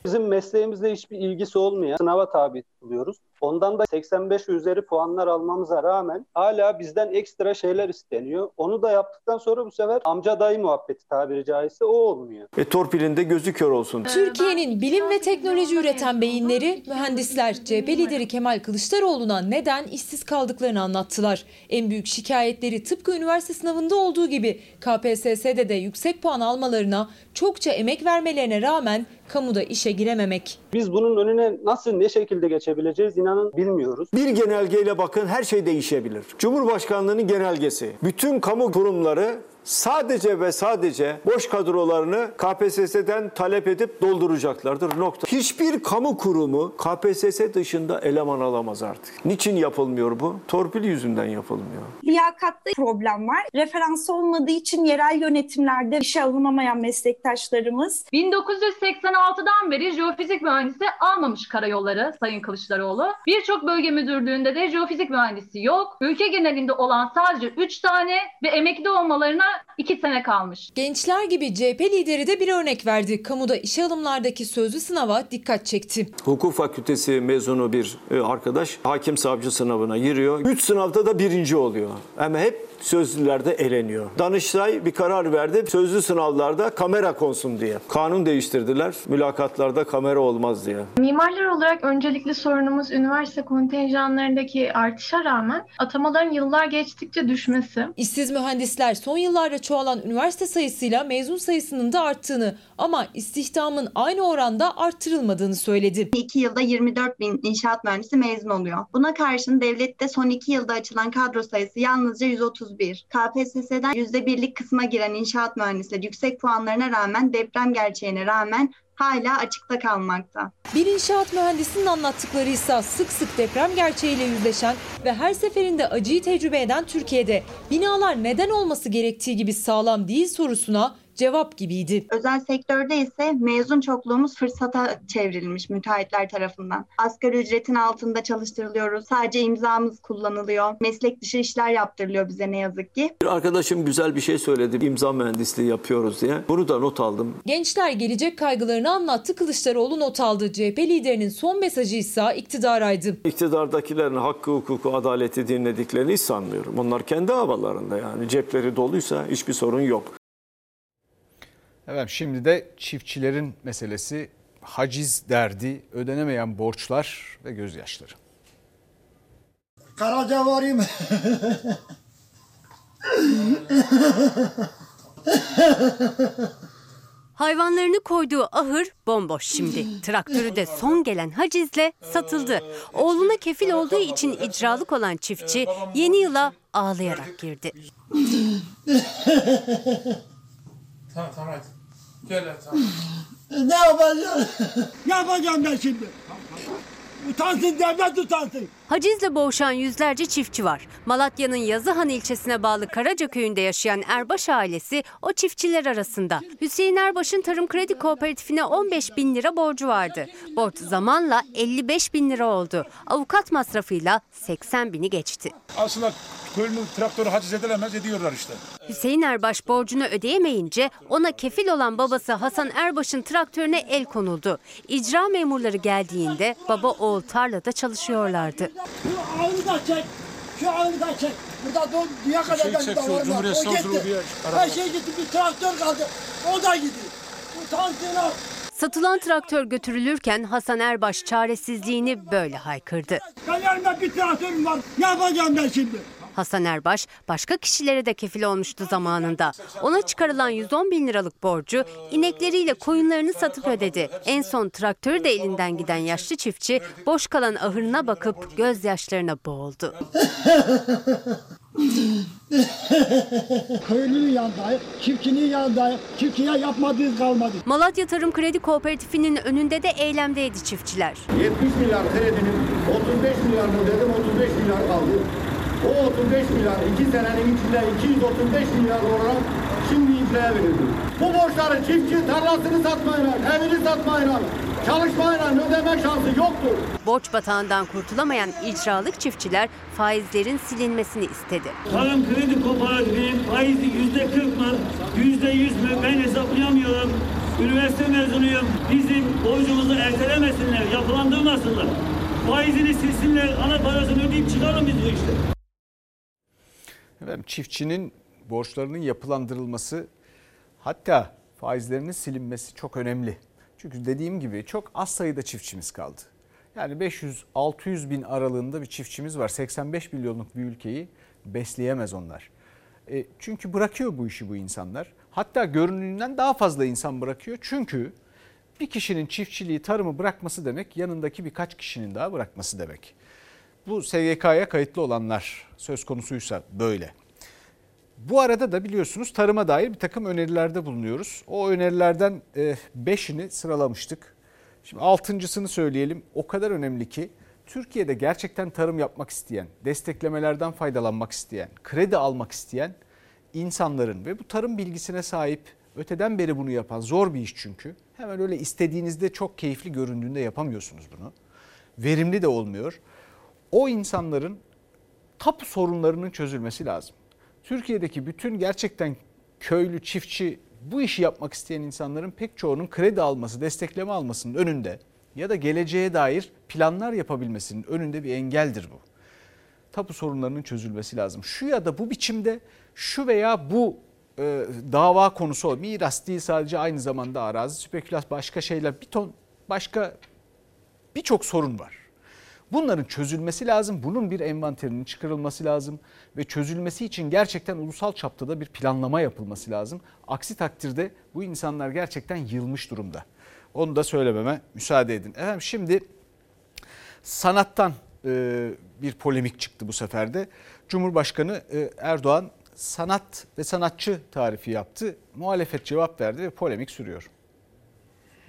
Bizim mesleğimizle hiçbir ilgisi olmayan sınava tabi tutuluyoruz. Ondan da 85 üzeri puanlar almamıza rağmen hala bizden ekstra şeyler isteniyor. Onu da yaptıktan sonra bu sefer amca dayı muhabbeti tabiri caizse o olmuyor. E torpilinde gözü kör olsun. Türkiye'nin bilim ve teknoloji üreten beyinleri, mühendisler CHP lideri Kemal Kılıçdaroğlu'na neden işsiz kaldıklarını anlattılar. En büyük şikayetleri tıpkı üniversite sınavında olduğu gibi KPSS'de de yüksek puan almalarına, çokça emek vermelerine rağmen kamuda işe girememek. Biz bunun önüne nasıl ne şekilde geçebileceğiz inanın bilmiyoruz. Bir genelgeyle bakın her şey değişebilir. Cumhurbaşkanlığının genelgesi. Bütün kamu kurumları sadece ve sadece boş kadrolarını KPSS'den talep edip dolduracaklardır. Nokta. Hiçbir kamu kurumu KPSS dışında eleman alamaz artık. Niçin yapılmıyor bu? Torpil yüzünden yapılmıyor. Liyakatta problem var. Referans olmadığı için yerel yönetimlerde işe alınamayan meslektaşlarımız 1986'dan beri jeofizik mühendisi almamış karayolları Sayın Kılıçdaroğlu. Birçok bölge müdürlüğünde de jeofizik mühendisi yok. Ülke genelinde olan sadece 3 tane ve emekli olmalarına 2 sene kalmış. Gençler gibi CHP lideri de bir örnek verdi. Kamuda işe alımlardaki sözlü sınava dikkat çekti. Hukuk fakültesi mezunu bir e, arkadaş hakim savcı sınavına giriyor. 3 sınavda da birinci oluyor. Ama hep sözlülerde eleniyor. Danıştay bir karar verdi. Sözlü sınavlarda kamera konsun diye. Kanun değiştirdiler. Mülakatlarda kamera olmaz diye. Mimarlar olarak öncelikli sorunumuz üniversite kontenjanlarındaki artışa rağmen atamaların yıllar geçtikçe düşmesi. İşsiz mühendisler son yıllar yıllarla çoğalan üniversite sayısıyla mezun sayısının da arttığını ama istihdamın aynı oranda arttırılmadığını söyledi. 2 yılda 24 bin inşaat mühendisi mezun oluyor. Buna karşın devlette son 2 yılda açılan kadro sayısı yalnızca 131. KPSS'den %1'lik kısma giren inşaat mühendisleri yüksek puanlarına rağmen deprem gerçeğine rağmen hala açıkta kalmakta. Bir inşaat mühendisinin anlattıkları ise sık sık deprem gerçeğiyle yüzleşen ve her seferinde acıyı tecrübe eden Türkiye'de binalar neden olması gerektiği gibi sağlam değil sorusuna cevap gibiydi. Özel sektörde ise mezun çokluğumuz fırsata çevrilmiş müteahhitler tarafından. Asgari ücretin altında çalıştırılıyoruz. Sadece imzamız kullanılıyor. Meslek dışı işler yaptırılıyor bize ne yazık ki. Bir arkadaşım güzel bir şey söyledi. İmza mühendisliği yapıyoruz diye. Bunu da not aldım. Gençler gelecek kaygılarını anlattı. Kılıçdaroğlu not aldı. CHP liderinin son mesajı ise iktidaraydı. İktidardakilerin hakkı, hukuku, adaleti dinlediklerini hiç sanmıyorum. Onlar kendi havalarında yani. Cepleri doluysa hiçbir sorun yok. Evet şimdi de çiftçilerin meselesi haciz derdi, ödenemeyen borçlar ve gözyaşları. Karaca varayım. Hayvanlarını koyduğu ahır bomboş şimdi. Traktörü de son gelen hacizle satıldı. Oğluna kefil olduğu için icralık olan çiftçi yeni yıla ağlayarak girdi. tamam tamam hadi. Gel ne yapacağım? ne yapacağım ben şimdi? Utansın devlet utansın. Hacizle boğuşan yüzlerce çiftçi var. Malatya'nın Yazıhan ilçesine bağlı Karaca köyünde yaşayan Erbaş ailesi o çiftçiler arasında. Hüseyin Erbaş'ın Tarım Kredi Kooperatifine 15 bin lira borcu vardı. Borç zamanla 55 bin lira oldu. Avukat masrafıyla 80 bini geçti. Aslında köylünün traktörü haciz edilemez ediyorlar işte. Hüseyin Erbaş borcunu ödeyemeyince ona kefil olan babası Hasan Erbaş'ın traktörüne el konuldu. İcra memurları geldiğinde baba oğul tarlada çalışıyorlardı. Şu ağını da çek. Şu ağını da çek. Burada don dünya kadar Şey da çek, var. Cumhuriyet O gitti. Her şey gitti. Bir traktör kaldı. O da gidiyor. Utansın ha. Satılan traktör götürülürken Hasan Erbaş çaresizliğini böyle haykırdı. Ben elimde bir traktörüm var. Ne yapacağım ben şimdi? Hasan Erbaş başka kişilere de kefil olmuştu zamanında. Ona çıkarılan 110 bin liralık borcu inekleriyle koyunlarını satıp ödedi. En son traktörü de elinden giden yaşlı çiftçi boş kalan ahırına bakıp gözyaşlarına boğuldu. Köylünün yanındayım. Çiftçinin yanındayım. Çiftçiye yapmadığı kalmadı. Malatya Tarım Kredi Kooperatifinin önünde de eylemdeydi çiftçiler. 70 milyar kredinin 35 milyar mı dedim 35 milyar kaldı. O 35 milyar 2 senenin içinde 235 milyar olarak şimdi ipleye verildi. Bu borçları çiftçi tarlasını satmayla, evini satmayla, çalışmayla ödeme şansı yoktur. Borç batağından kurtulamayan icralık çiftçiler faizlerin silinmesini istedi. Tarım kredi kooperatifinin faizi yüzde 40 mı, yüzde 100 mü ben hesaplayamıyorum. Üniversite mezunuyum. Bizim borcumuzu ertelemesinler, yapılandırmasınlar. Faizini silsinler, ana parasını ödeyip çıkarın biz bu işte. Efendim, çiftçinin borçlarının yapılandırılması hatta faizlerinin silinmesi çok önemli. Çünkü dediğim gibi çok az sayıda çiftçimiz kaldı. Yani 500-600 bin aralığında bir çiftçimiz var. 85 milyonluk bir ülkeyi besleyemez onlar. E, çünkü bırakıyor bu işi bu insanlar. Hatta görünümünden daha fazla insan bırakıyor. Çünkü bir kişinin çiftçiliği, tarımı bırakması demek yanındaki birkaç kişinin daha bırakması demek. Bu SGK'ya kayıtlı olanlar söz konusuysa böyle. Bu arada da biliyorsunuz tarıma dair bir takım önerilerde bulunuyoruz. O önerilerden 5'ini sıralamıştık. Şimdi altıncısını söyleyelim. O kadar önemli ki Türkiye'de gerçekten tarım yapmak isteyen, desteklemelerden faydalanmak isteyen, kredi almak isteyen insanların ve bu tarım bilgisine sahip, öteden beri bunu yapan zor bir iş çünkü. Hemen öyle istediğinizde çok keyifli göründüğünde yapamıyorsunuz bunu. Verimli de olmuyor. O insanların tapu sorunlarının çözülmesi lazım. Türkiye'deki bütün gerçekten köylü, çiftçi bu işi yapmak isteyen insanların pek çoğunun kredi alması, destekleme almasının önünde ya da geleceğe dair planlar yapabilmesinin önünde bir engeldir bu. Tapu sorunlarının çözülmesi lazım. Şu ya da bu biçimde şu veya bu e, dava konusu o. Miras değil sadece aynı zamanda arazi, spekülasyon başka şeyler bir ton başka birçok sorun var. Bunların çözülmesi lazım. Bunun bir envanterinin çıkarılması lazım ve çözülmesi için gerçekten ulusal çapta da bir planlama yapılması lazım. Aksi takdirde bu insanlar gerçekten yılmış durumda. Onu da söylememe müsaade edin. Efendim şimdi sanattan e, bir polemik çıktı bu sefer de. Cumhurbaşkanı e, Erdoğan sanat ve sanatçı tarifi yaptı. Muhalefet cevap verdi ve polemik sürüyor.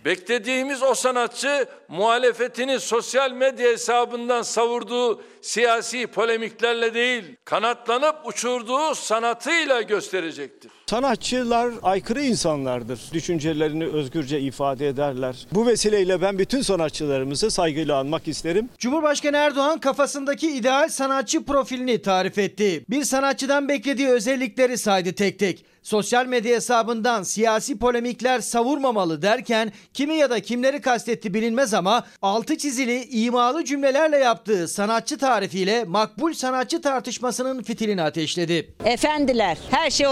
Beklediğimiz o sanatçı muhalefetini sosyal medya hesabından savurduğu siyasi polemiklerle değil, kanatlanıp uçurduğu sanatıyla gösterecektir. Sanatçılar aykırı insanlardır. Düşüncelerini özgürce ifade ederler. Bu vesileyle ben bütün sanatçılarımızı saygıyla anmak isterim. Cumhurbaşkanı Erdoğan kafasındaki ideal sanatçı profilini tarif etti. Bir sanatçıdan beklediği özellikleri saydı tek tek. Sosyal medya hesabından siyasi polemikler savurmamalı derken kimi ya da kimleri kastetti bilinmez ama altı çizili imalı cümlelerle yaptığı sanatçı tarifiyle makbul sanatçı tartışmasının fitilini ateşledi. Efendiler her şey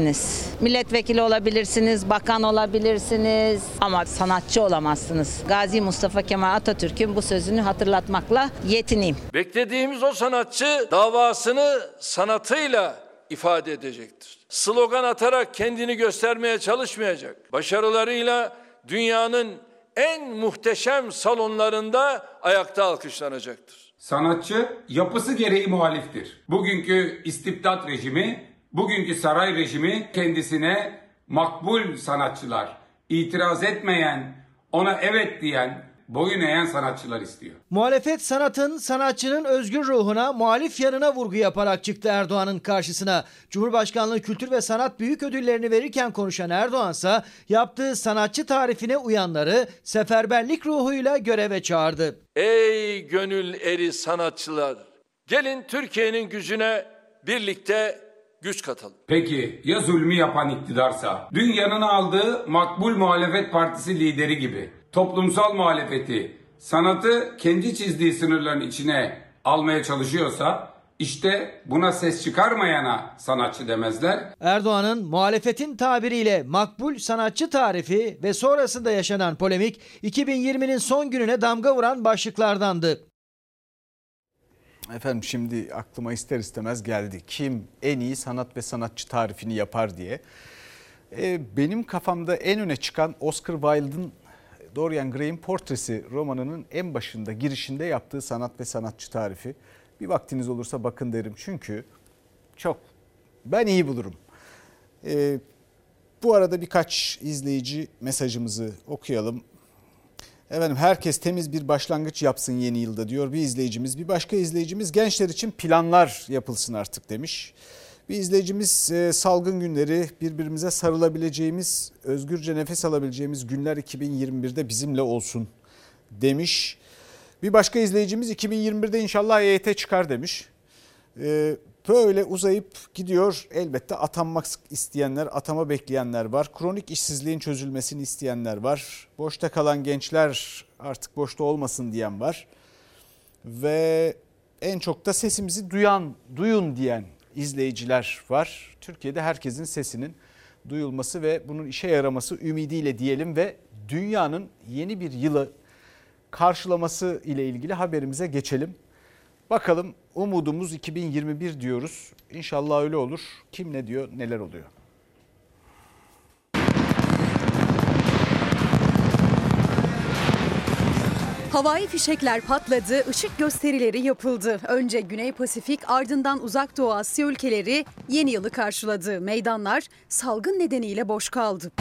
olabilirsiniz. Milletvekili olabilirsiniz, bakan olabilirsiniz ama sanatçı olamazsınız. Gazi Mustafa Kemal Atatürk'ün bu sözünü hatırlatmakla yetineyim. Beklediğimiz o sanatçı davasını sanatıyla ifade edecektir. Slogan atarak kendini göstermeye çalışmayacak. Başarılarıyla dünyanın en muhteşem salonlarında ayakta alkışlanacaktır. Sanatçı yapısı gereği muhaliftir. Bugünkü istibdat rejimi, bugünkü saray rejimi kendisine makbul sanatçılar, itiraz etmeyen, ona evet diyen, boyun eğen sanatçılar istiyor. Muhalefet sanatın, sanatçının özgür ruhuna, muhalif yanına vurgu yaparak çıktı Erdoğan'ın karşısına. Cumhurbaşkanlığı Kültür ve Sanat Büyük Ödülleri'ni verirken konuşan Erdoğan ise yaptığı sanatçı tarifine uyanları seferberlik ruhuyla göreve çağırdı. Ey gönül eri sanatçılar! Gelin Türkiye'nin gücüne birlikte güç katalım. Peki ya zulmü yapan iktidarsa? Dün yanına aldığı makbul muhalefet partisi lideri gibi toplumsal muhalefeti, sanatı kendi çizdiği sınırların içine almaya çalışıyorsa işte buna ses çıkarmayana sanatçı demezler. Erdoğan'ın muhalefetin tabiriyle makbul sanatçı tarifi ve sonrasında yaşanan polemik 2020'nin son gününe damga vuran başlıklardandı. Efendim şimdi aklıma ister istemez geldi. Kim en iyi sanat ve sanatçı tarifini yapar diye. Ee, benim kafamda en öne çıkan Oscar Wilde'ın Dorian Gray'in portresi romanının en başında girişinde yaptığı sanat ve sanatçı tarifi. Bir vaktiniz olursa bakın derim çünkü çok ben iyi bulurum. Ee, bu arada birkaç izleyici mesajımızı okuyalım. Efendim herkes temiz bir başlangıç yapsın yeni yılda diyor bir izleyicimiz. Bir başka izleyicimiz gençler için planlar yapılsın artık demiş. Bir izleyicimiz e, salgın günleri birbirimize sarılabileceğimiz, özgürce nefes alabileceğimiz günler 2021'de bizimle olsun demiş. Bir başka izleyicimiz 2021'de inşallah EYT çıkar demiş. Böyle uzayıp gidiyor. Elbette atanmak isteyenler, atama bekleyenler var. Kronik işsizliğin çözülmesini isteyenler var. Boşta kalan gençler artık boşta olmasın diyen var. Ve en çok da sesimizi duyan, duyun diyen izleyiciler var. Türkiye'de herkesin sesinin duyulması ve bunun işe yaraması ümidiyle diyelim ve dünyanın yeni bir yılı karşılaması ile ilgili haberimize geçelim. Bakalım umudumuz 2021 diyoruz. İnşallah öyle olur. Kim ne diyor, neler oluyor? Havai fişekler patladı, ışık gösterileri yapıldı. Önce Güney Pasifik ardından Uzak Doğu Asya ülkeleri yeni yılı karşıladı. Meydanlar salgın nedeniyle boş kaldı.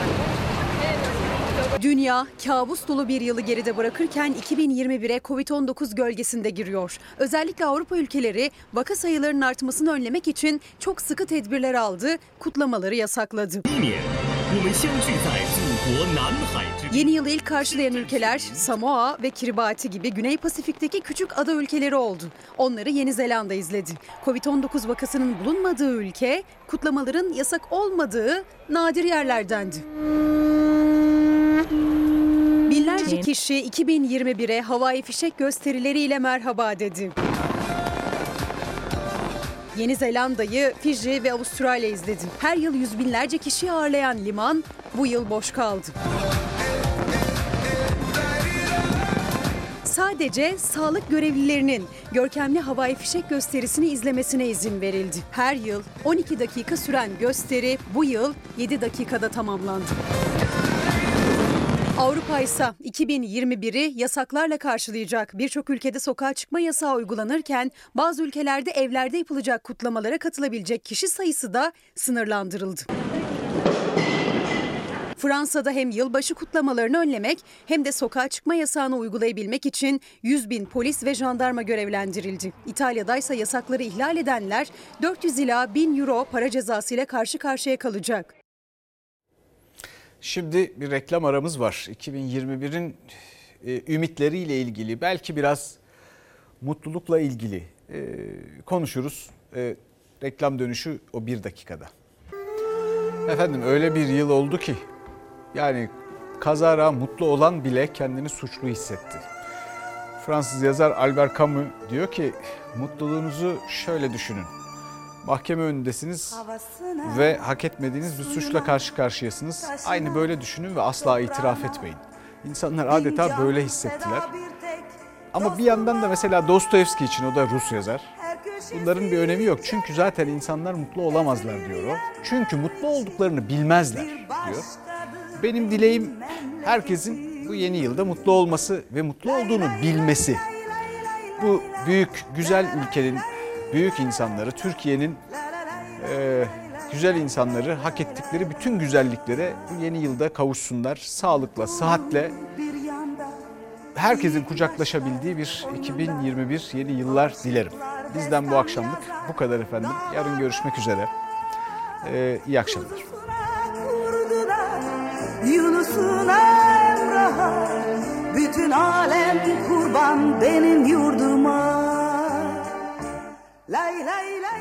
Dünya kabus dolu bir yılı geride bırakırken 2021'e Covid-19 gölgesinde giriyor. Özellikle Avrupa ülkeleri vaka sayılarının artmasını önlemek için çok sıkı tedbirler aldı, kutlamaları yasakladı. Yeni yılı ilk karşılayan ülkeler Samoa ve Kiribati gibi Güney Pasifik'teki küçük ada ülkeleri oldu. Onları Yeni Zelanda izledi. Covid-19 vakasının bulunmadığı ülke, kutlamaların yasak olmadığı nadir yerlerdendi. Binlerce kişi 2021'e havai fişek gösterileriyle merhaba dedi. Yeni Zelanda'yı, Fiji ve Avustralya izledi. Her yıl yüz binlerce kişi ağırlayan liman bu yıl boş kaldı. sadece sağlık görevlilerinin görkemli havai fişek gösterisini izlemesine izin verildi. Her yıl 12 dakika süren gösteri bu yıl 7 dakikada tamamlandı. Avrupa ise 2021'i yasaklarla karşılayacak. Birçok ülkede sokağa çıkma yasağı uygulanırken bazı ülkelerde evlerde yapılacak kutlamalara katılabilecek kişi sayısı da sınırlandırıldı. Fransa'da hem yılbaşı kutlamalarını önlemek hem de sokağa çıkma yasağını uygulayabilmek için 100 bin polis ve jandarma görevlendirildi. İtalya'da ise yasakları ihlal edenler 400 ila 1000 euro para cezası ile karşı karşıya kalacak. Şimdi bir reklam aramız var. 2021'in e, ümitleriyle ilgili belki biraz mutlulukla ilgili e, konuşuruz. E, reklam dönüşü o bir dakikada. Efendim öyle bir yıl oldu ki yani kazara mutlu olan bile kendini suçlu hissetti. Fransız yazar Albert Camus diyor ki mutluluğunuzu şöyle düşünün. Mahkeme önündesiniz ve hak etmediğiniz bir suçla karşı karşıyasınız. Aynı böyle düşünün ve asla itiraf etmeyin. İnsanlar adeta böyle hissettiler. Ama bir yandan da mesela Dostoyevski için o da Rus yazar. Bunların bir önemi yok. Çünkü zaten insanlar mutlu olamazlar diyor o. Çünkü mutlu olduklarını bilmezler diyor. Benim dileğim herkesin bu yeni yılda mutlu olması ve mutlu olduğunu bilmesi. Bu büyük, güzel ülkenin büyük insanları, Türkiye'nin e, güzel insanları hak ettikleri bütün güzelliklere bu yeni yılda kavuşsunlar. Sağlıkla, sıhhatle herkesin kucaklaşabildiği bir 2021 yeni yıllar dilerim. Bizden bu akşamlık bu kadar efendim. Yarın görüşmek üzere. Ee, iyi akşamlar. Yunus'una Emrah'a Bütün alem kurban benim yurduma Lay, lay, lay.